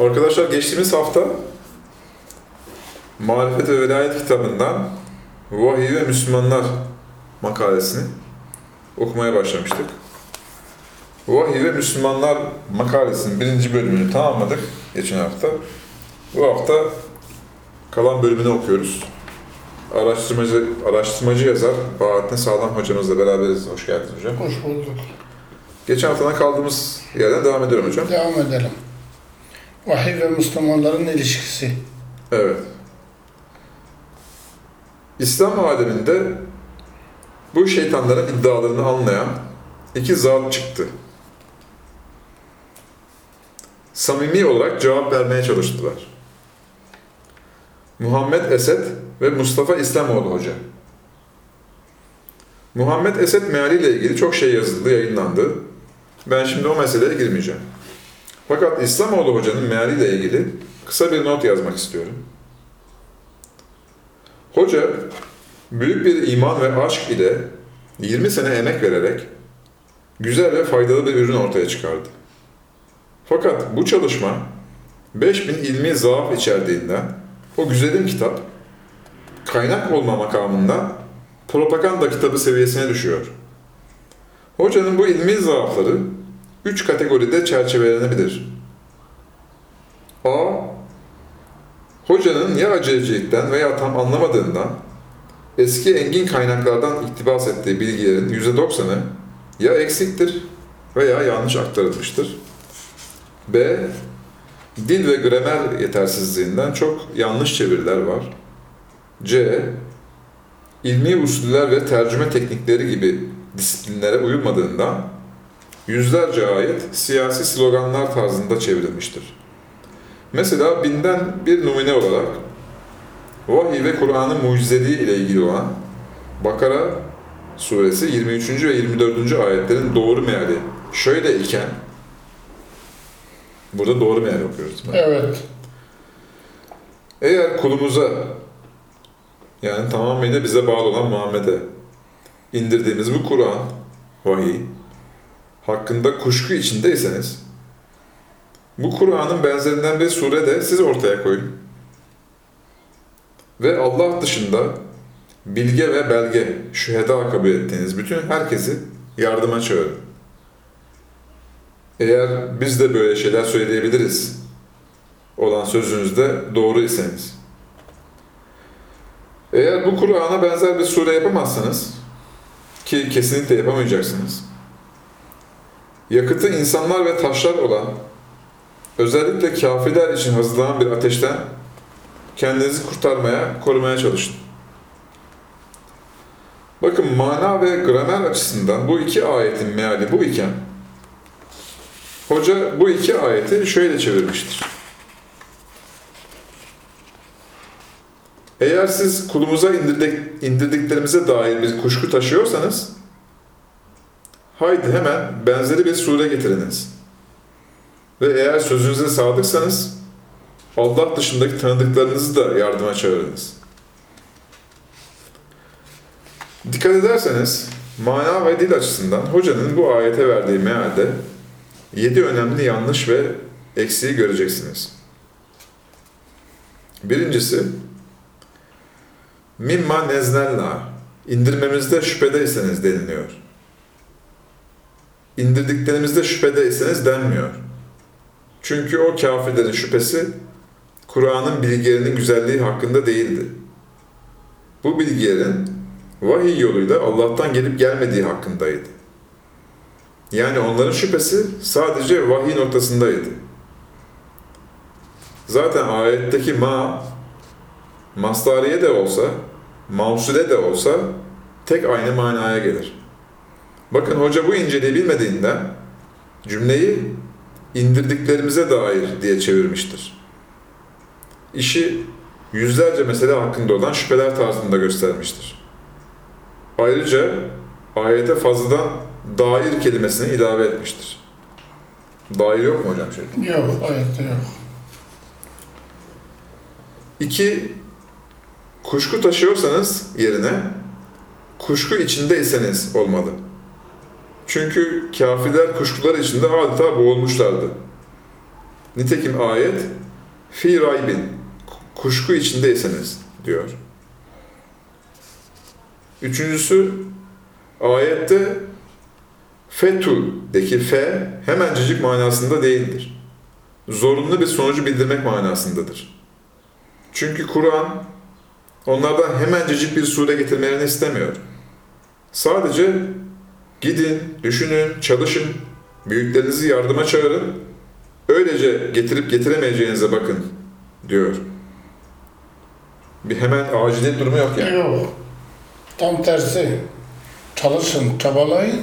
Arkadaşlar geçtiğimiz hafta Marifet ve Velayet kitabından Vahiy ve Müslümanlar makalesini okumaya başlamıştık. Vahiy ve Müslümanlar makalesinin birinci bölümünü tamamladık geçen hafta. Bu hafta kalan bölümünü okuyoruz. Araştırmacı, araştırmacı yazar Bahattin Sağlam hocamızla beraberiz. Hoş geldiniz hocam. Hoş bulduk. Geçen haftadan kaldığımız yerden devam ediyorum hocam. Devam edelim. Vahiy ve Müslümanların ilişkisi. Evet. İslam aleminde bu şeytanların iddialarını anlayan iki zat çıktı. Samimi olarak cevap vermeye çalıştılar. Muhammed Esed ve Mustafa İslamoğlu Hoca. Muhammed Esed mealiyle ilgili çok şey yazıldı, yayınlandı. Ben şimdi o meseleye girmeyeceğim. Fakat İslamoğlu Hoca'nın mealiyle ilgili kısa bir not yazmak istiyorum. Hoca, büyük bir iman ve aşk ile 20 sene emek vererek güzel ve faydalı bir ürün ortaya çıkardı. Fakat bu çalışma 5000 ilmi zaaf içerdiğinden o güzelim kitap kaynak olma makamında propaganda kitabı seviyesine düşüyor. Hocanın bu ilmi zaafları üç kategoride çerçevelenebilir. A. Hocanın ya acelecilikten veya tam anlamadığından eski engin kaynaklardan iktibas ettiği bilgilerin %90'ı ya eksiktir veya yanlış aktarılmıştır. B. Dil ve gramer yetersizliğinden çok yanlış çeviriler var. C. İlmi usuller ve tercüme teknikleri gibi disiplinlere uyulmadığından yüzlerce ayet siyasi sloganlar tarzında çevrilmiştir. Mesela binden bir numune olarak vahiy ve Kur'an'ın mucizeliği ile ilgili olan Bakara suresi 23. ve 24. ayetlerin doğru meali şöyle iken burada doğru meal okuyoruz. mi? Evet. Eğer kulumuza yani tamamıyla bize bağlı olan Muhammed'e indirdiğimiz bu Kur'an, vahiy hakkında kuşku içindeyseniz bu Kur'an'ın benzerinden bir sure de siz ortaya koyun. Ve Allah dışında bilge ve belge, şüheda kabul ettiğiniz bütün herkesi yardıma çağırın. Eğer biz de böyle şeyler söyleyebiliriz olan sözünüzde doğru iseniz. Eğer bu Kur'an'a benzer bir sure yapamazsanız, ki kesinlikle yapamayacaksınız, yakıtı insanlar ve taşlar olan, özellikle kafirler için hazırlanan bir ateşten kendinizi kurtarmaya, korumaya çalışın. Bakın mana ve gramer açısından bu iki ayetin meali bu iken, hoca bu iki ayeti şöyle çevirmiştir. Eğer siz kulumuza indirdik, indirdiklerimize dair bir kuşku taşıyorsanız, haydi hemen benzeri bir sure getiriniz. Ve eğer sözünüze sadıksanız, Allah dışındaki tanıdıklarınızı da yardıma çağırınız. Dikkat ederseniz, mana ve dil açısından hocanın bu ayete verdiği mealde yedi önemli yanlış ve eksiği göreceksiniz. Birincisi, mimma neznelna, indirmemizde şüphedeyseniz deniliyor. İndirdiklerimizde şüphedeyseniz denmiyor. Çünkü o kafirlerin şüphesi, Kur'an'ın bilgilerinin güzelliği hakkında değildi. Bu bilgilerin vahiy yoluyla Allah'tan gelip gelmediği hakkındaydı. Yani onların şüphesi sadece vahiy noktasındaydı. Zaten ayetteki ma, mastariye de olsa, mavsule de olsa tek aynı manaya gelir. Bakın hoca bu inceliği bilmediğinden cümleyi indirdiklerimize dair diye çevirmiştir. İşi yüzlerce mesele hakkında olan şüpheler tarzında göstermiştir. Ayrıca ayete fazladan dair kelimesini ilave etmiştir. Dair yok mu hocam şey? Yok, ayette yok. İki, kuşku taşıyorsanız yerine kuşku içindeyseniz olmalı. Çünkü kafirler kuşkular içinde adeta boğulmuşlardı. Nitekim ayet fi raybin kuşku içindeyseniz diyor. Üçüncüsü ayette fetu'deki fe hemencecik manasında değildir. Zorunlu bir sonucu bildirmek manasındadır. Çünkü Kur'an onlardan hemencecik bir sure getirmelerini istemiyor. Sadece gidin, düşünün, çalışın, büyüklerinizi yardıma çağırın, öylece getirip getiremeyeceğinize bakın diyor. Bir hemen aciliyet durumu yok yani. Yok. Tam tersi. Çalışın, çabalayın,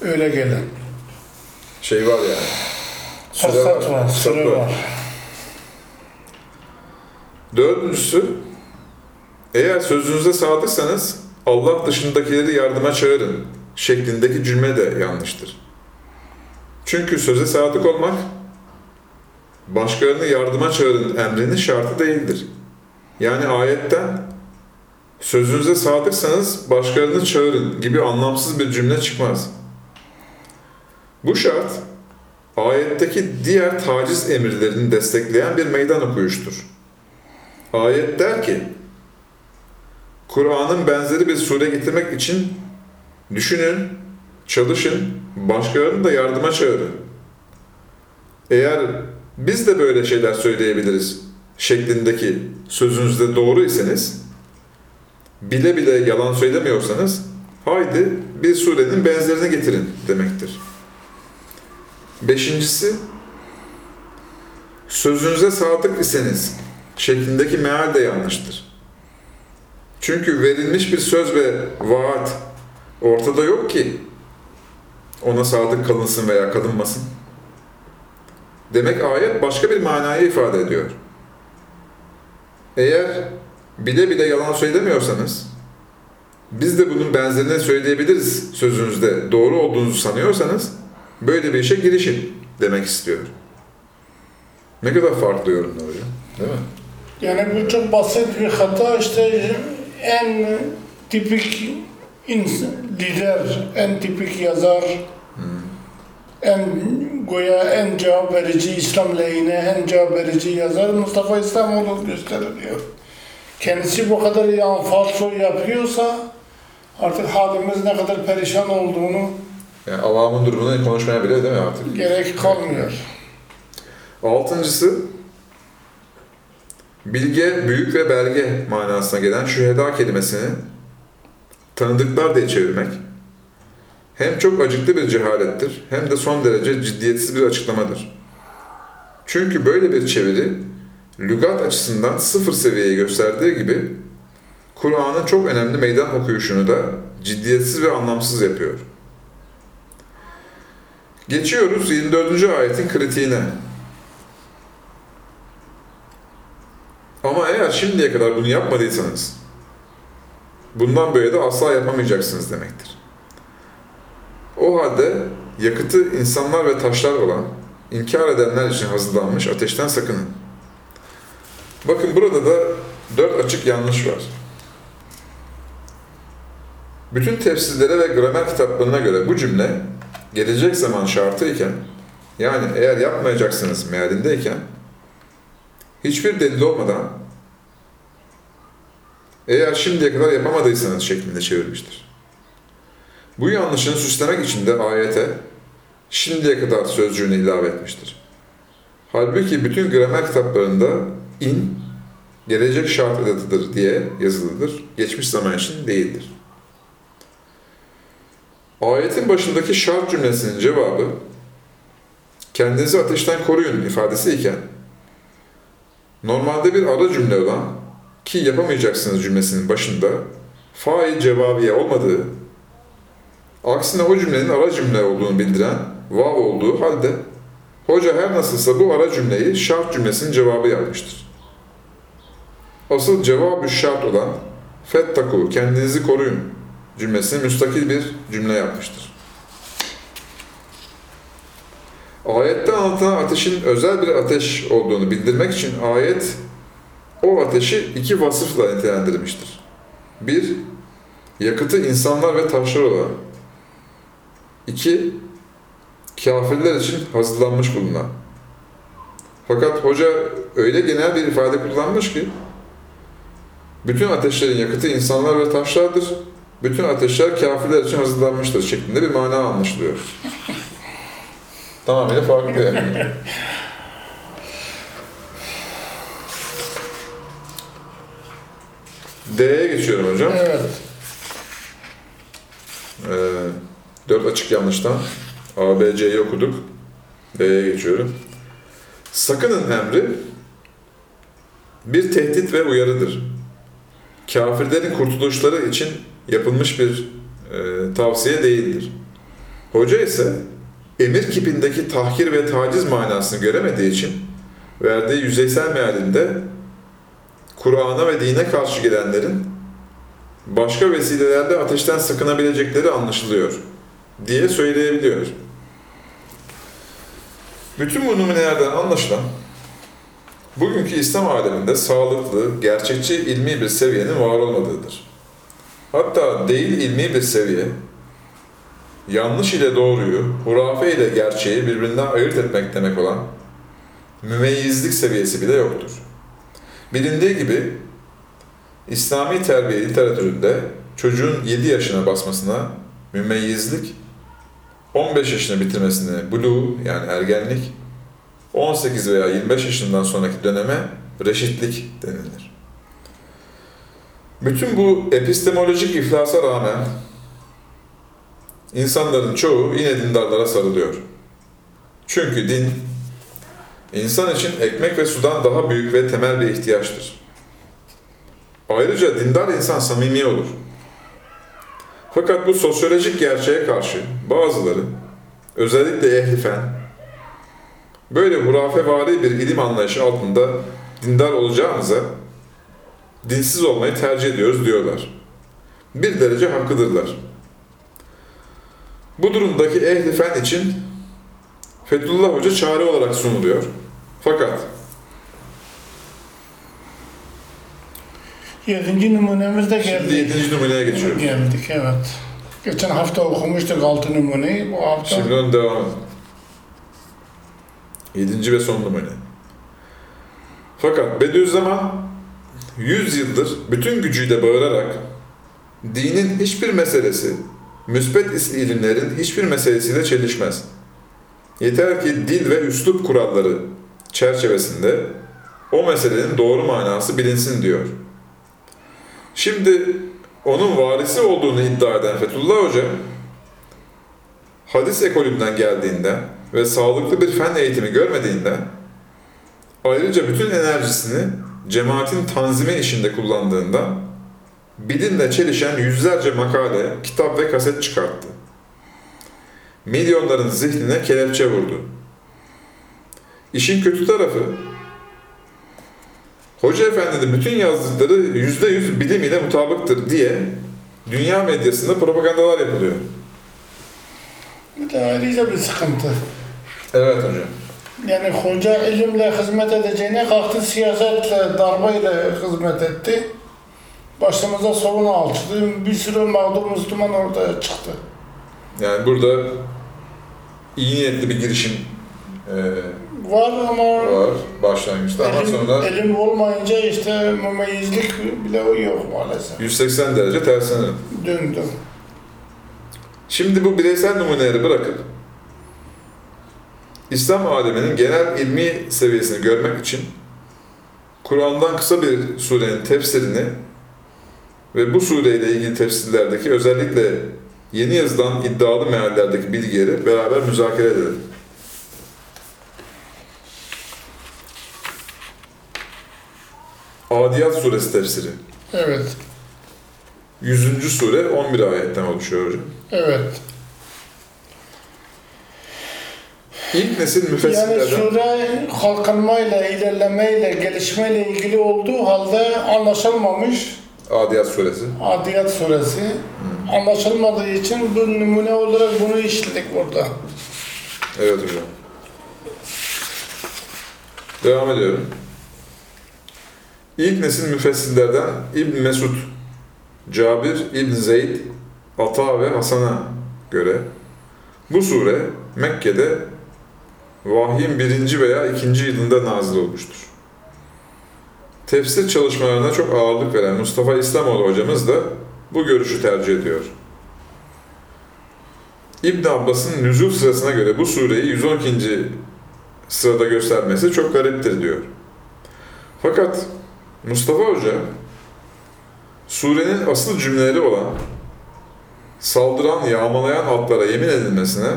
öyle gelin. Şey var yani. Fırsat var, süre var. Dördüncüsü, eğer sözünüze sadıksanız Allah dışındakileri yardıma çağırın şeklindeki cümle de yanlıştır. Çünkü söze sadık olmak, başkalarını yardıma çağırın emrinin şartı değildir. Yani ayetten sözünüze sadıksanız başkalarını çağırın gibi anlamsız bir cümle çıkmaz. Bu şart, ayetteki diğer taciz emirlerini destekleyen bir meydan okuyuştur. Ayet der ki, Kur'an'ın benzeri bir sure getirmek için düşünün, çalışın, başkalarını da yardıma çağırın. Eğer biz de böyle şeyler söyleyebiliriz şeklindeki sözünüzde doğru iseniz, bile bile yalan söylemiyorsanız, haydi bir surenin benzerini getirin demektir. Beşincisi, sözünüze sadık iseniz şeklindeki meal de yanlıştır. Çünkü verilmiş bir söz ve vaat ortada yok ki ona sadık kalınsın veya kalınmasın. Demek ayet başka bir manayı ifade ediyor. Eğer bile bile yalan söylemiyorsanız, biz de bunun benzerini söyleyebiliriz sözünüzde doğru olduğunuzu sanıyorsanız, böyle bir işe girişin demek istiyor. Ne kadar farklı yorumlar ya, değil mi? Yani bu çok basit bir hata işte en tipik insan, lider, en tipik yazar, en goya en cevap verici İslam lehine en cevap verici yazar Mustafa İslamoğlu gösteriliyor. Kendisi bu kadar yan falso yapıyorsa artık halimiz ne kadar perişan olduğunu Yani avamın durumunu konuşmaya bile değil mi artık? gerek kalmıyor. Altıncısı, bilge, büyük ve belge manasına gelen şüheda kelimesini tanıdıklar diye çevirmek hem çok acıklı bir cehalettir hem de son derece ciddiyetsiz bir açıklamadır. Çünkü böyle bir çeviri lügat açısından sıfır seviyeyi gösterdiği gibi Kur'an'ın çok önemli meydan okuyuşunu da ciddiyetsiz ve anlamsız yapıyor. Geçiyoruz 24. ayetin kritiğine. Ama eğer şimdiye kadar bunu yapmadıysanız, bundan böyle de asla yapamayacaksınız demektir. O halde yakıtı insanlar ve taşlar olan, inkar edenler için hazırlanmış ateşten sakının. Bakın burada da dört açık yanlış var. Bütün tefsirlere ve gramer kitaplarına göre bu cümle gelecek zaman şartıyken, yani eğer yapmayacaksınız mealindeyken, hiçbir delil olmadan eğer şimdiye kadar yapamadıysanız şeklinde çevirmiştir. Bu yanlışını süslemek için de ayete şimdiye kadar sözcüğünü ilave etmiştir. Halbuki bütün gramer kitaplarında in gelecek şart edatıdır diye yazılıdır. Geçmiş zaman için değildir. Ayetin başındaki şart cümlesinin cevabı kendinizi ateşten koruyun ifadesi iken Normalde bir ara cümle olan ki yapamayacaksınız cümlesinin başında fail cevabiye olmadığı, aksine o cümlenin ara cümle olduğunu bildiren vav olduğu halde hoca her nasılsa bu ara cümleyi şart cümlesinin cevabı yapmıştır. Asıl cevabı şart olan fettaku kendinizi koruyun cümlesini müstakil bir cümle yapmıştır. Ayette anlatılan ateşin özel bir ateş olduğunu bildirmek için ayet o ateşi iki vasıfla nitelendirmiştir. Bir, yakıtı insanlar ve taşlar olan. İki, kafirler için hazırlanmış bulunan. Fakat hoca öyle genel bir ifade kullanmış ki bütün ateşlerin yakıtı insanlar ve taşlardır. Bütün ateşler kafirler için hazırlanmıştır şeklinde bir mana anlaşılıyor. Tamamıyla farklı yani. D'ye geçiyorum hocam. Evet. Ee, dört açık yanlıştan A, B, C'yi okuduk. D'ye geçiyorum. Sakının emri bir tehdit ve uyarıdır. Kafirlerin kurtuluşları için yapılmış bir e, tavsiye değildir. Hoca ise emir kipindeki tahkir ve taciz manasını göremediği için verdiği yüzeysel mealinde Kur'an'a ve dine karşı gelenlerin başka vesilelerle ateşten sakınabilecekleri anlaşılıyor diye söyleyebiliyor. Bütün bu numunelerden anlaşılan bugünkü İslam aleminde sağlıklı, gerçekçi ilmi bir seviyenin var olmadığıdır. Hatta değil ilmi bir seviye, yanlış ile doğruyu, hurafe ile gerçeği birbirinden ayırt etmek demek olan mümeyyizlik seviyesi bile yoktur. Bilindiği gibi İslami terbiye literatüründe çocuğun 7 yaşına basmasına mümeyyizlik, 15 yaşını bitirmesine bulu yani ergenlik, 18 veya 25 yaşından sonraki döneme reşitlik denilir. Bütün bu epistemolojik iflasa rağmen insanların çoğu yine dindarlara sarılıyor. Çünkü din, insan için ekmek ve sudan daha büyük ve temel bir ihtiyaçtır. Ayrıca dindar insan samimi olur. Fakat bu sosyolojik gerçeğe karşı bazıları, özellikle ehli fen, böyle hurafevari bir ilim anlayışı altında dindar olacağımıza dinsiz olmayı tercih ediyoruz diyorlar. Bir derece haklıdırlar. Bu durumdaki ehli fen için Fethullah Hoca çare olarak sunuluyor. Fakat Yedinci numunemiz de şimdi geldi. yedinci numuneye geçiyoruz. Geldik evet. Geçen hafta okumuştuk altı numuneyi. Bu hafta Şimdi onun devamı. Yedinci ve son numune. Fakat Bediüzzaman 100 yıldır bütün gücüyle bağırarak dinin hiçbir meselesi, müsbet ilimlerin hiçbir meselesiyle çelişmez. Yeter ki dil ve üslup kuralları çerçevesinde o meselenin doğru manası bilinsin diyor. Şimdi onun varisi olduğunu iddia eden Fethullah Hoca, hadis ekolünden geldiğinden ve sağlıklı bir fen eğitimi görmediğinden, ayrıca bütün enerjisini cemaatin tanzimi işinde kullandığından, bilimle çelişen yüzlerce makale, kitap ve kaset çıkarttı. Milyonların zihnine kelepçe vurdu. İşin kötü tarafı, Hoca Efendi'nin bütün yazdıkları yüzde yüz bilim ile mutabıktır diye dünya medyasında propagandalar yapılıyor. bir de ayrıca bir sıkıntı. Evet hocam. Yani hoca ilimle hizmet edeceğine kalktı siyasetle, darbeyle hizmet etti. Başımıza sorun açtı. Bir sürü mağdur Müslüman ortaya çıktı. Yani burada iyi niyetli bir girişim e, Var ama var başlangıçta ama elim, sonra elim olmayınca işte mümeyyizlik bile yok maalesef. 180 derece tersine. Döndü. Şimdi bu bireysel numuneleri bırakıp İslam aleminin genel ilmi seviyesini görmek için Kur'an'dan kısa bir surenin tefsirini ve bu sureyle ilgili tefsirlerdeki özellikle yeni yazılan iddialı meallerdeki bilgileri beraber müzakere edelim. Adiyat suresi tefsiri. Evet. 100. sure 11 ayetten oluşuyor hocam. Evet. İlk nesil Yani müfessirlerden... sure kalkınmayla, ilerlemeyle, gelişmeyle ilgili olduğu halde anlaşılmamış. Adiyat suresi. Adiyat suresi. Anlaşılmadığı için bu numune olarak bunu işledik burada. Evet hocam. Devam ediyorum. İlk nesil müfessirlerden İbn Mesud, Cabir İbn Zeyd, Ata ve Hasan'a göre bu sure Mekke'de vahyin birinci veya ikinci yılında nazil olmuştur. Tefsir çalışmalarına çok ağırlık veren Mustafa İslamoğlu hocamız da bu görüşü tercih ediyor. İbn Abbas'ın nüzul sırasına göre bu sureyi 112. sırada göstermesi çok gariptir diyor. Fakat Mustafa Hoca surenin asıl cümleleri olan saldıran, yağmalayan atlara yemin edilmesine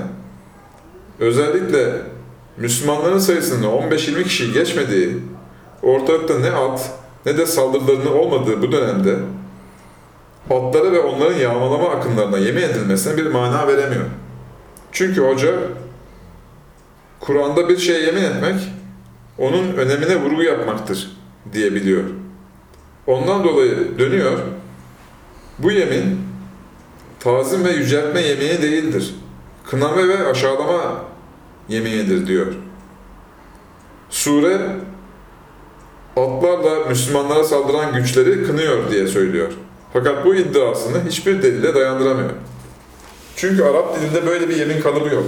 özellikle Müslümanların sayısının 15-20 kişi geçmediği, ortalıkta ne at ne de saldırılarının olmadığı bu dönemde atlara ve onların yağmalama akımlarına yemin edilmesine bir mana veremiyor. Çünkü hoca Kur'an'da bir şeye yemin etmek onun önemine vurgu yapmaktır diye biliyor. Ondan dolayı dönüyor. Bu yemin tazim ve yüceltme yemini değildir. Kınama ve aşağılama yeminidir diyor. Sure atlarla Müslümanlara saldıran güçleri kınıyor diye söylüyor. Fakat bu iddiasını hiçbir delile dayandıramıyor. Çünkü Arap dilinde böyle bir yemin kalıbı yok.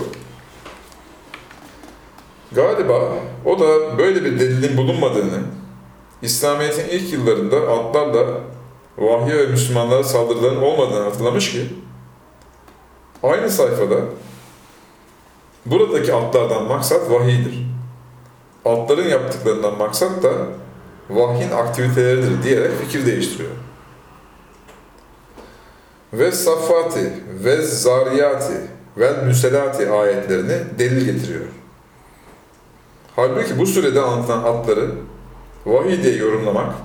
Galiba o da böyle bir delilin bulunmadığını, İslamiyet'in ilk yıllarında atlarla vahye ve Müslümanlara saldırıların olmadığını hatırlamış ki, aynı sayfada buradaki atlardan maksat vahiydir. Atların yaptıklarından maksat da vahyin aktiviteleridir diyerek fikir değiştiriyor. Ve safati ve zariyati ve müselati ayetlerini delil getiriyor. Halbuki bu surede anlatılan atları vahiy diye yorumlamak,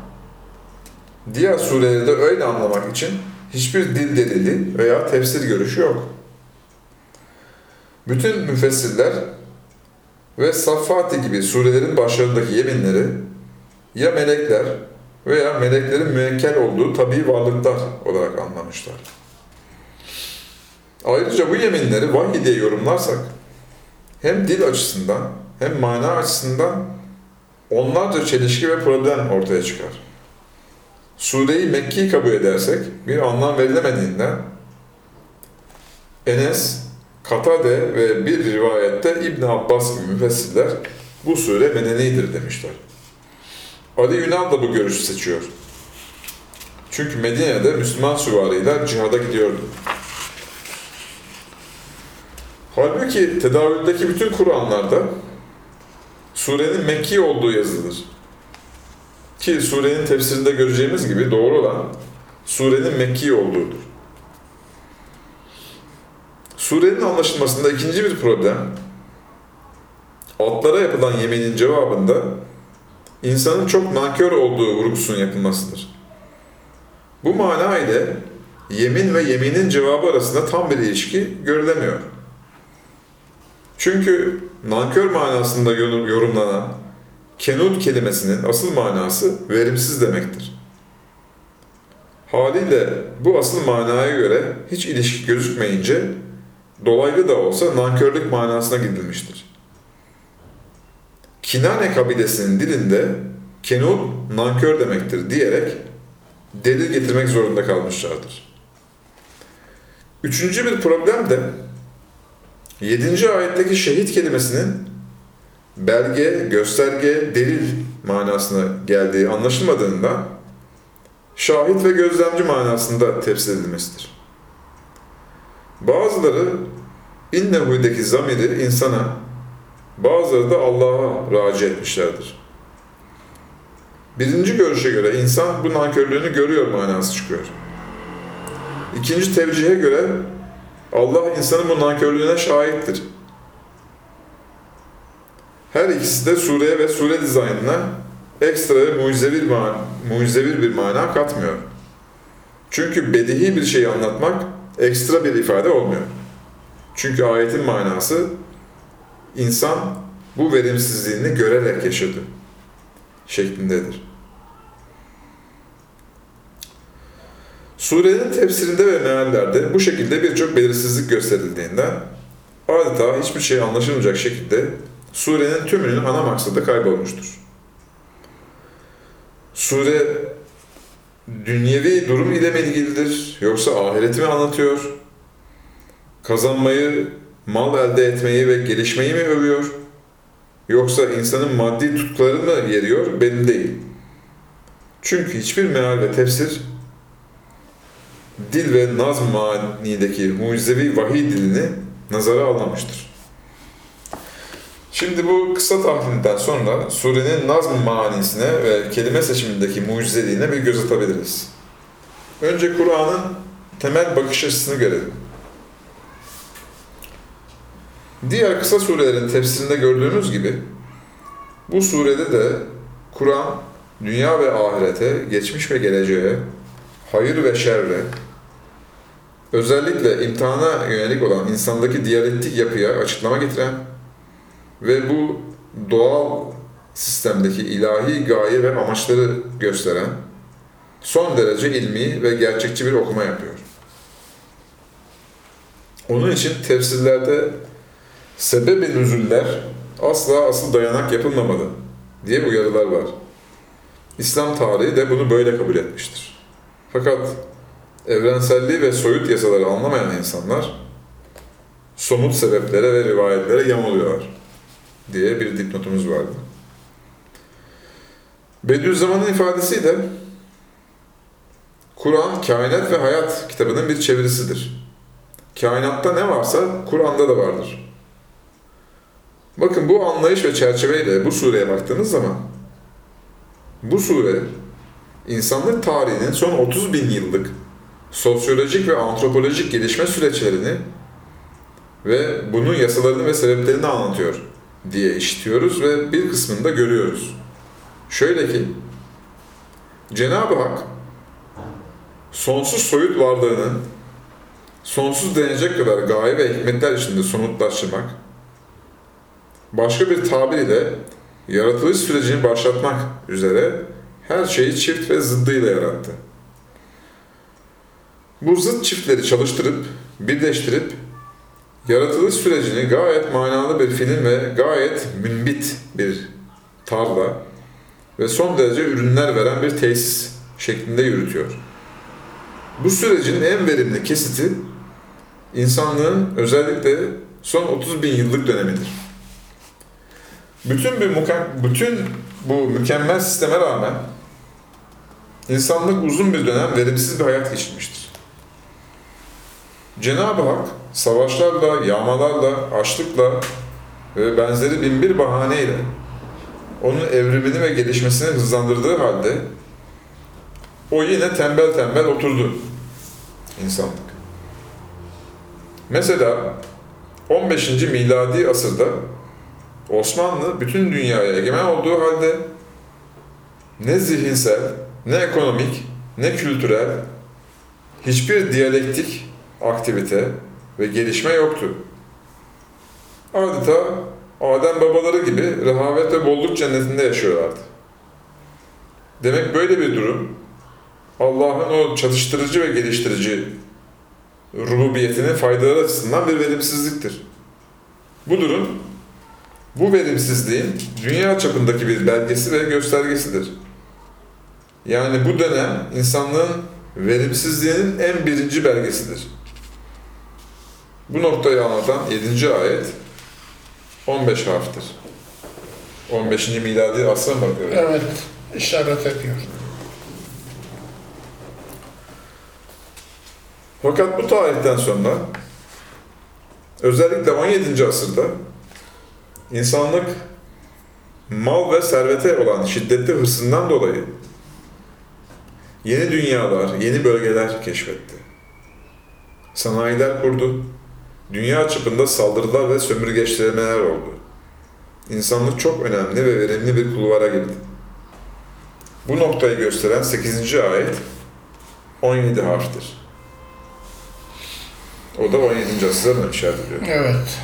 diğer sureleri de öyle anlamak için hiçbir dil delili veya tefsir görüşü yok. Bütün müfessirler ve Saffati gibi surelerin başlarındaki yeminleri ya melekler veya meleklerin müekkel olduğu tabii varlıklar olarak anlamışlar. Ayrıca bu yeminleri vahiy diye yorumlarsak hem dil açısından hem mana açısından onlarca çelişki ve problem ortaya çıkar. Sureyi Mekki kabul edersek bir anlam verilemediğinden Enes, Katade ve bir rivayette İbn Abbas gibi müfessirler bu sure medenidir demişler. Ali Yunan da bu görüşü seçiyor. Çünkü Medine'de Müslüman süvariler cihada gidiyordu. Halbuki tedavüldeki bütün Kur'anlarda surenin Mekki olduğu yazılır. Ki surenin tefsirinde göreceğimiz gibi doğru olan surenin Mekki olduğudur. Surenin anlaşılmasında ikinci bir problem, altlara yapılan yeminin cevabında insanın çok nankör olduğu vurgusunun yapılmasıdır. Bu mana ile yemin ve yeminin cevabı arasında tam bir ilişki görülemiyor. Çünkü nankör manasında yorumlanan kenut kelimesinin asıl manası verimsiz demektir. Haliyle bu asıl manaya göre hiç ilişki gözükmeyince dolaylı da olsa nankörlük manasına gidilmiştir. Kinane kabilesinin dilinde kenut nankör demektir diyerek delil getirmek zorunda kalmışlardır. Üçüncü bir problem de 7. ayetteki şehit kelimesinin belge, gösterge, delil manasına geldiği anlaşılmadığından şahit ve gözlemci manasında tefsir edilmesidir. Bazıları innehu'deki zamiri insana, bazıları da Allah'a raci etmişlerdir. Birinci görüşe göre insan bu nankörlüğünü görüyor manası çıkıyor. İkinci tevcihe göre Allah insanın bu nankörlüğüne şahittir. Her ikisi de sureye ve sure dizaynına ekstra ve mucizevir, man mucizevir bir mana katmıyor. Çünkü bedihi bir şeyi anlatmak ekstra bir ifade olmuyor. Çünkü ayetin manası insan bu verimsizliğini görerek yaşadı şeklindedir. Surenin tefsirinde ve meallerde bu şekilde birçok belirsizlik gösterildiğinden adeta hiçbir şey anlaşılmayacak şekilde surenin tümünün ana maksadı kaybolmuştur. Sure dünyevi durum ile mi ilgilidir yoksa ahireti mi anlatıyor? Kazanmayı, mal elde etmeyi ve gelişmeyi mi övüyor? yoksa insanın maddi tutkuları mı yeriyor belli değil. Çünkü hiçbir meal ve tefsir dil ve nazm manideki mucizevi vahiy dilini nazara almamıştır. Şimdi bu kısa tahlilden sonra surenin nazm manisine ve kelime seçimindeki mucizeliğine bir göz atabiliriz. Önce Kur'an'ın temel bakış açısını görelim. Diğer kısa surelerin tefsirinde gördüğümüz gibi bu surede de Kur'an dünya ve ahirete, geçmiş ve geleceğe, hayır ve şerre, özellikle imtihana yönelik olan insandaki diyalektik yapıya açıklama getiren ve bu doğal sistemdeki ilahi gaye ve amaçları gösteren son derece ilmi ve gerçekçi bir okuma yapıyor. Onun için tefsirlerde sebebi nüzüller asla asıl dayanak yapılmamalı diye uyarılar var. İslam tarihi de bunu böyle kabul etmiştir. Fakat evrenselliği ve soyut yasaları anlamayan insanlar somut sebeplere ve rivayetlere yamuluyorlar diye bir dipnotumuz vardı. Bediüzzaman'ın ifadesiyle Kur'an kainat ve hayat kitabının bir çevirisidir. Kainatta ne varsa Kur'an'da da vardır. Bakın bu anlayış ve çerçeveyle bu sureye baktığınız zaman bu sure insanlık tarihinin son 30 bin yıllık sosyolojik ve antropolojik gelişme süreçlerini ve bunun yasalarını ve sebeplerini anlatıyor diye işitiyoruz ve bir kısmını da görüyoruz. Şöyle ki, Cenab-ı Hak sonsuz soyut varlığının sonsuz denecek kadar gaye ve hikmetler içinde somutlaştırmak, başka bir tabir ile yaratılış sürecini başlatmak üzere her şeyi çift ve zıddıyla yarattı. Bu zıt çiftleri çalıştırıp, birleştirip, yaratılış sürecini gayet manalı bir film ve gayet münbit bir tarla ve son derece ürünler veren bir tesis şeklinde yürütüyor. Bu sürecin en verimli kesiti insanlığın özellikle son 30 bin yıllık dönemidir. Bütün bir bütün bu mükemmel sisteme rağmen insanlık uzun bir dönem verimsiz bir hayat geçirmiştir. Cenab-ı Hak savaşlarla, yağmalarla, açlıkla ve benzeri binbir bahaneyle onun evrimini ve gelişmesini hızlandırdığı halde o yine tembel tembel oturdu insanlık. Mesela 15. miladi asırda Osmanlı bütün dünyaya egemen olduğu halde ne zihinsel, ne ekonomik, ne kültürel hiçbir diyalektik aktivite ve gelişme yoktu. Adeta Adem babaları gibi rehavet ve bolluk cennetinde yaşıyorlardı. Demek böyle bir durum Allah'ın o çatıştırıcı ve geliştirici rububiyetinin faydaları açısından bir verimsizliktir. Bu durum, bu verimsizliğin dünya çapındaki bir belgesi ve göstergesidir. Yani bu dönem insanlığın verimsizliğinin en birinci belgesidir. Bu noktayı anlatan 7. ayet 15 harftir. 15. miladi asra mı bakıyor? Evet, işaret ediyor. Fakat bu tarihten sonra özellikle 17. asırda insanlık mal ve servete olan şiddetli hırsından dolayı yeni dünyalar, yeni bölgeler keşfetti. Sanayiler kurdu. Dünya çapında saldırılar ve sömürgeçlemeler oldu. İnsanlık çok önemli ve verimli bir kulvara girdi. Bu noktayı gösteren 8. ayet 17 harftir. O da 17. asırdan işaret ediyor. Evet.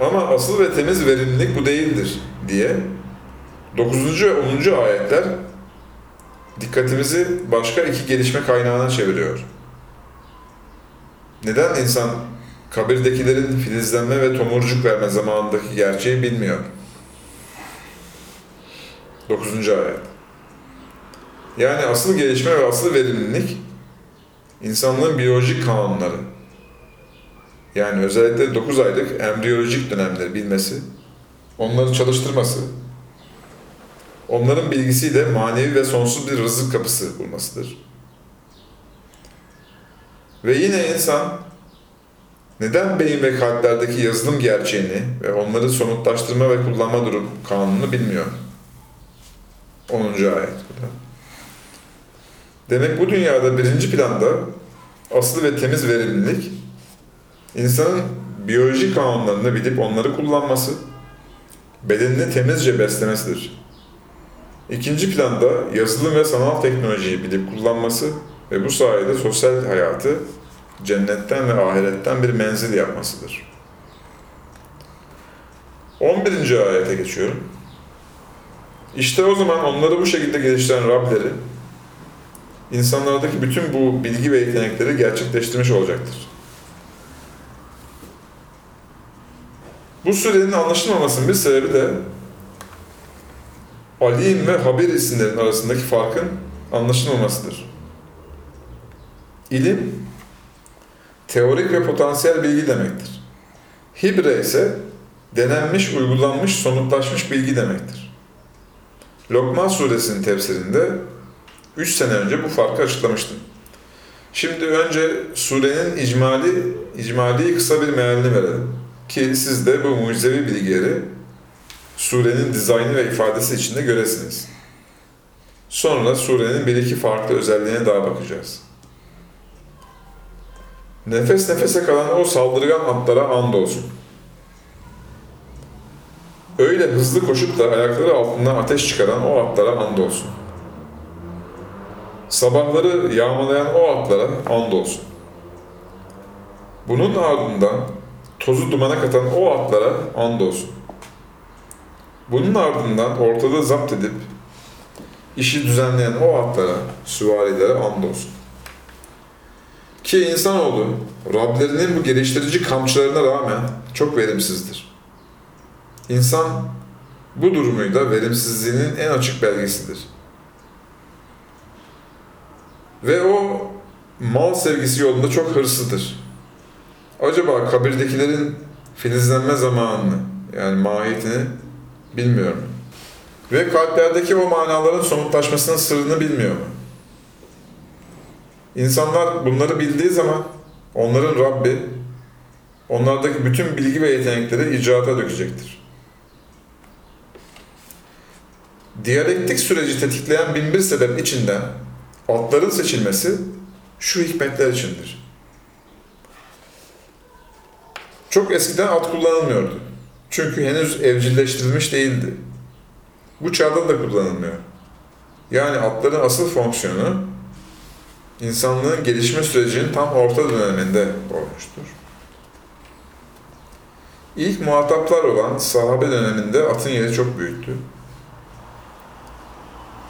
Ama asıl ve temiz verimlilik bu değildir diye 9. ve 10. ayetler dikkatimizi başka iki gelişme kaynağına çeviriyor. Neden insan kabirdekilerin filizlenme ve tomurcuk verme zamanındaki gerçeği bilmiyor? 9. ayet. Yani asıl gelişme ve asıl verimlilik insanlığın biyolojik kanunları. Yani özellikle 9 aylık embriyolojik dönemleri bilmesi onları çalıştırması, onların bilgisiyle manevi ve sonsuz bir rızık kapısı bulmasıdır. Ve yine insan neden beyin ve kalplerdeki yazılım gerçeğini ve onları somutlaştırma ve kullanma durum kanununu bilmiyor? 10. ayet. Demek bu dünyada birinci planda asıl ve temiz verimlilik, insanın biyolojik kanunlarını bilip onları kullanması, bedenini temizce beslemesidir. İkinci planda yazılım ve sanal teknolojiyi bilip kullanması ve bu sayede sosyal hayatı cennetten ve ahiretten bir menzil yapmasıdır. 11. ayete geçiyorum. İşte o zaman onları bu şekilde geliştiren Rableri, insanlardaki bütün bu bilgi ve yetenekleri gerçekleştirmiş olacaktır. Bu surenin anlaşılmamasının bir sebebi de Alim ve Habir isimlerin arasındaki farkın anlaşılmamasıdır. İlim, teorik ve potansiyel bilgi demektir. Hibre ise denenmiş, uygulanmış, somutlaşmış bilgi demektir. Lokman suresinin tefsirinde 3 sene önce bu farkı açıklamıştım. Şimdi önce surenin icmali, icmali kısa bir mealini verelim. Ki siz de bu mucizevi bilgileri surenin dizaynı ve ifadesi içinde göresiniz. Sonra surenin bir iki farklı özelliğine daha bakacağız. Nefes nefese kalan o saldırgan atlara andolsun. Öyle hızlı koşup da ayakları altından ateş çıkaran o atlara andolsun. Sabahları yağmalayan o atlara andolsun. Bunun ardından tozu dumana katan o atlara andolsun. Bunun ardından ortalığı zapt edip işi düzenleyen o atlara, süvarilere andolsun. Ki insanoğlu Rablerinin bu geliştirici kamçılarına rağmen çok verimsizdir. İnsan bu durumuyla verimsizliğinin en açık belgesidir. Ve o mal sevgisi yolunda çok hırslıdır. Acaba kabirdekilerin filizlenme zamanını yani mahiyetini bilmiyorum. Ve kalplerdeki o manaların somutlaşmasının sırrını bilmiyor mu? İnsanlar bunları bildiği zaman onların Rabbi onlardaki bütün bilgi ve yetenekleri icraata dökecektir. Diyalektik süreci tetikleyen binbir sebep içinden atların seçilmesi şu hikmetler içindir. Çok eskiden at kullanılmıyordu. Çünkü henüz evcilleştirilmiş değildi. Bu çağda da kullanılmıyor. Yani atların asıl fonksiyonu insanlığın gelişme sürecinin tam orta döneminde olmuştur. İlk muhataplar olan sahabe döneminde atın yeri çok büyüktü.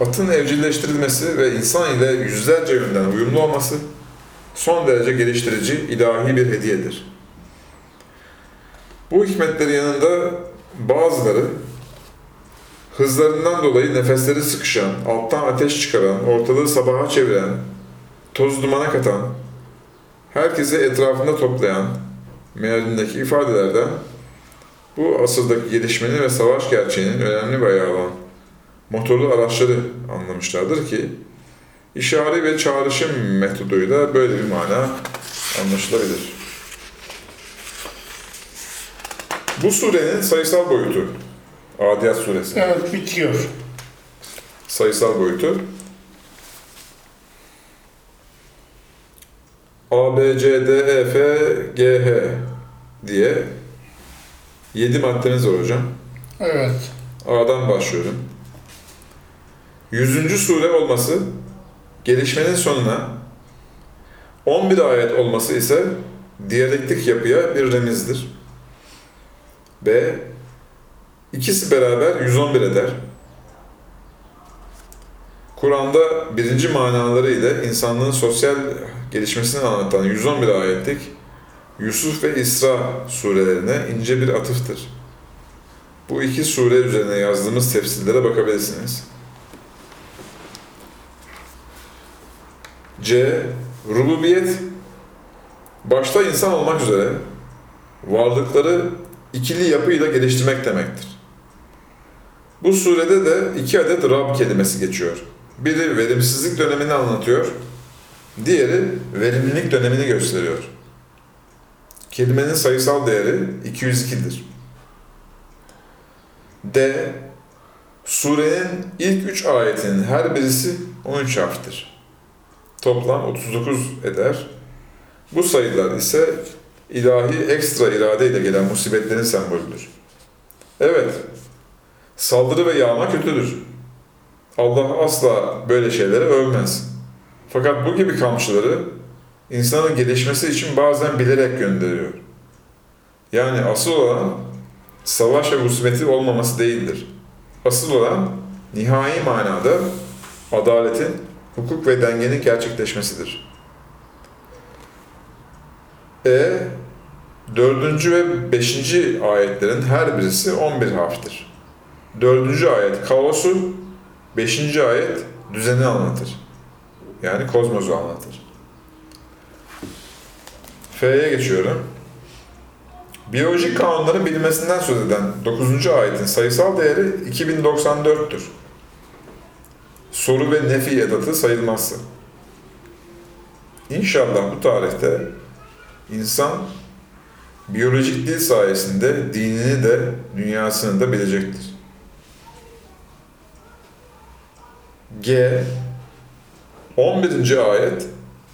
Atın evcilleştirilmesi ve insan ile yüzlerce yönden uyumlu olması son derece geliştirici ilahi bir hediyedir. Bu hikmetlerin yanında bazıları hızlarından dolayı nefesleri sıkışan, alttan ateş çıkaran, ortalığı sabaha çeviren, toz dumana katan, herkesi etrafında toplayan mealindeki ifadelerden bu asırdaki gelişmenin ve savaş gerçeğinin önemli bir ayağı olan motorlu araçları anlamışlardır ki işari ve çağrışım metoduyla böyle bir mana anlaşılabilir. Bu surenin sayısal boyutu, Adiyat suresi Evet bitiyor. sayısal boyutu A, B, C, D, E, F, G, H diye 7 maddemiz var hocam. Evet. A'dan başlıyorum. 100. sure olması gelişmenin sonuna 11 ayet olması ise diyalektik yapıya bir remizdir. B. İkisi beraber 111 eder. Kur'an'da birinci manaları ile insanlığın sosyal gelişmesini anlatan 111 ayetlik Yusuf ve İsra surelerine ince bir atıftır. Bu iki sure üzerine yazdığımız tefsirlere bakabilirsiniz. C. Rububiyet başta insan olmak üzere varlıkları ikili yapıyla geliştirmek demektir. Bu surede de iki adet Rab kelimesi geçiyor. Biri verimsizlik dönemini anlatıyor, diğeri verimlilik dönemini gösteriyor. Kelimenin sayısal değeri 202'dir. D. Surenin ilk üç ayetinin her birisi 13 harftir. Toplam 39 eder. Bu sayılar ise ilahi ekstra irade ile gelen musibetlerin sembolüdür. Evet, saldırı ve yağma kötüdür. Allah asla böyle şeyleri övmez. Fakat bu gibi kamçıları insanın gelişmesi için bazen bilerek gönderiyor. Yani asıl olan savaş ve musibeti olmaması değildir. Asıl olan nihai manada adaletin, hukuk ve dengenin gerçekleşmesidir. E, dördüncü ve beşinci ayetlerin her birisi 11 harftir. Dördüncü ayet kaosu, beşinci ayet düzeni anlatır. Yani kozmosu anlatır. F'ye geçiyorum. Biyolojik kanunların bilinmesinden söz eden 9. ayetin sayısal değeri 2094'tür. Soru ve nefi edatı sayılmazsa. İnşallah bu tarihte insan biyolojik dil sayesinde dinini de dünyasını da bilecektir. G 11. ayet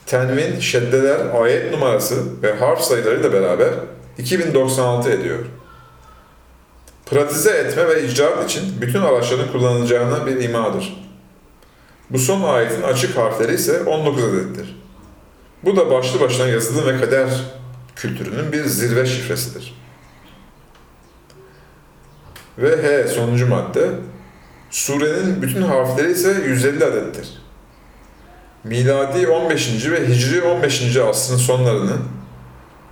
tenvin, şeddeler, ayet numarası ve harf sayılarıyla beraber 2096 ediyor. Pratize etme ve icraat için bütün araçların kullanılacağına bir imadır. Bu son ayetin açık harfleri ise 19 adettir. Bu da başlı başına yazılı ve kader kültürünün bir zirve şifresidir. Ve H sonuncu madde, surenin bütün harfleri ise 150 adettir. Miladi 15. ve Hicri 15. asrın sonlarının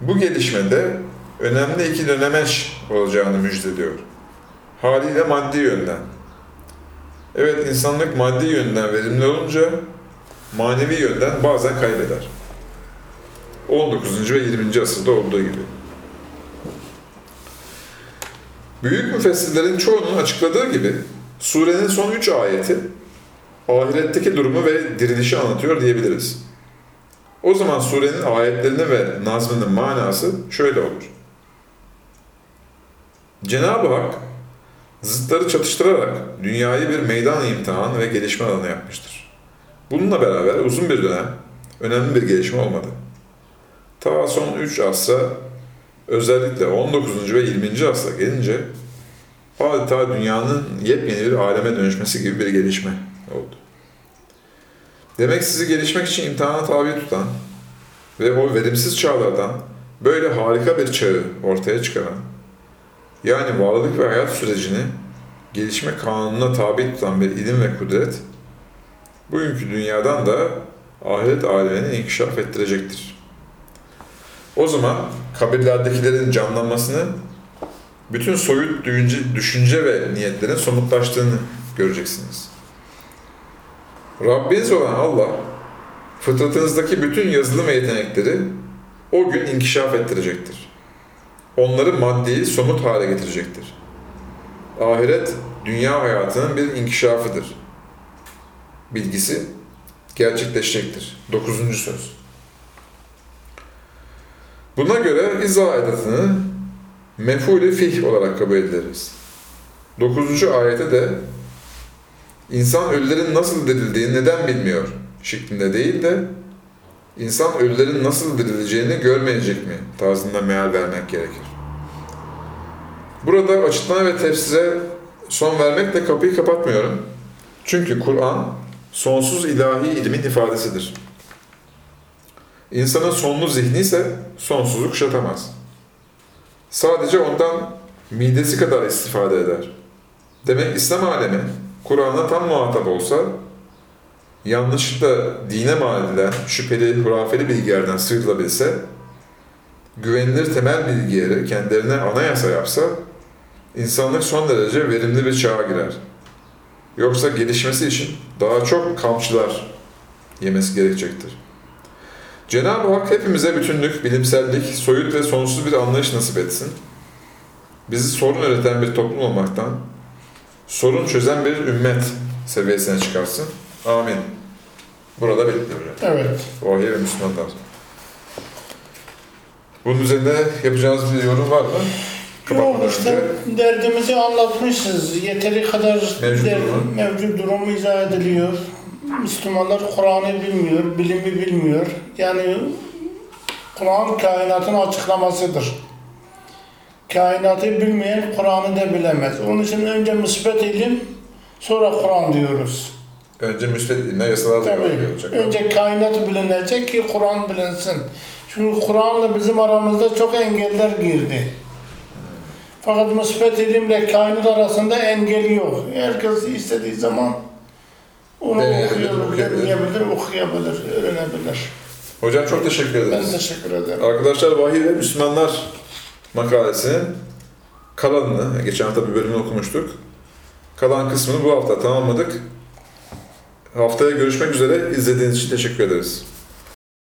bu gelişmede önemli iki dönemeç olacağını müjdeliyor. Haliyle maddi yönden. Evet insanlık maddi yönden verimli olunca manevi yönden bazen kaybeder. 19. ve 20. asırda olduğu gibi. Büyük müfessirlerin çoğunun açıkladığı gibi surenin son üç ayeti ahiretteki durumu ve dirilişi anlatıyor diyebiliriz. O zaman surenin ayetlerini ve nazmının manası şöyle olur. Cenab-ı Hak zıtları çatıştırarak dünyayı bir meydan imtihan ve gelişme alanı yapmıştır. Bununla beraber uzun bir dönem önemli bir gelişme olmadı. Ta son 3 asra özellikle 19. ve 20. asra gelince adeta dünyanın yepyeni bir aleme dönüşmesi gibi bir gelişme oldu. Demek sizi gelişmek için imtihana tabi tutan ve o verimsiz çağlardan böyle harika bir çağı ortaya çıkaran, yani varlık ve hayat sürecini gelişme kanununa tabi tutan bir ilim ve kudret, bugünkü dünyadan da ahiret alemini inkişaf ettirecektir. O zaman kabirlerdekilerin canlanmasını, bütün soyut düşünce ve niyetlerin somutlaştığını göreceksiniz. Rabbiniz olan Allah, fıtratınızdaki bütün yazılım ve yetenekleri o gün inkişaf ettirecektir. Onları maddi, somut hale getirecektir. Ahiret, dünya hayatının bir inkişafıdır. Bilgisi gerçekleşecektir. Dokuzuncu söz. Buna göre izah edatını mef'ul fih olarak kabul ederiz. Dokuzuncu ayete de İnsan ölülerin nasıl dirildiğini neden bilmiyor şeklinde değil de insan ölülerin nasıl dirileceğini görmeyecek mi tarzında meal vermek gerekir. Burada açıklama ve tefsire son vermekle kapıyı kapatmıyorum. Çünkü Kur'an sonsuz ilahi ilmin ifadesidir. İnsanın sonlu zihni ise sonsuzluk kuşatamaz. Sadece ondan midesi kadar istifade eder. Demek İslam alemi Kur'an'a tam muhatap olsa, yanlışlıkla dine mal edilen şüpheli, hurafeli bilgilerden sıyrılabilse, güvenilir temel bilgileri kendilerine anayasa yapsa, insanlık son derece verimli bir çağa girer. Yoksa gelişmesi için daha çok kamçılar yemesi gerekecektir. Cenab-ı Hak hepimize bütünlük, bilimsellik, soyut ve sonsuz bir anlayış nasip etsin. Bizi sorun üreten bir toplum olmaktan, sorun çözen bir ümmet seviyesine çıkarsın. Amin. Burada bitti hocam. Evet. Vahiy ve Müslümanlar. Bunun üzerinde yapacağınız bir yorum var mı? Yok işte önce. derdimizi anlatmışız. Yeteri kadar Mevcut der- durumu. mevcut durumu izah ediliyor. Müslümanlar Kur'an'ı bilmiyor, bilimi bilmiyor. Yani Kur'an kainatın açıklamasıdır. Kainatı bilmeyen Kur'an'ı da bilemez. Onun için önce müsbet ilim, sonra Kur'an diyoruz. Önce müsbet ilimle yasalar da olacak. Önce kainat bilinecek ki Kur'an bilinsin. Çünkü Kur'an'la bizim aramızda çok engeller girdi. Fakat müsbet ilimle kainat arasında engel yok. Herkes istediği zaman onu Deneyebilir, okuyabilir, okuyabilir. deneyebilir, okuyabilir, öğrenebilir. Hocam çok teşekkür Ben ederiz. teşekkür ederim. Arkadaşlar Vahiy ve Müslümanlar makalesinin kalanını, geçen hafta bir bölümünü okumuştuk. Kalan kısmını bu hafta tamamladık. Haftaya görüşmek üzere. İzlediğiniz için teşekkür ederiz.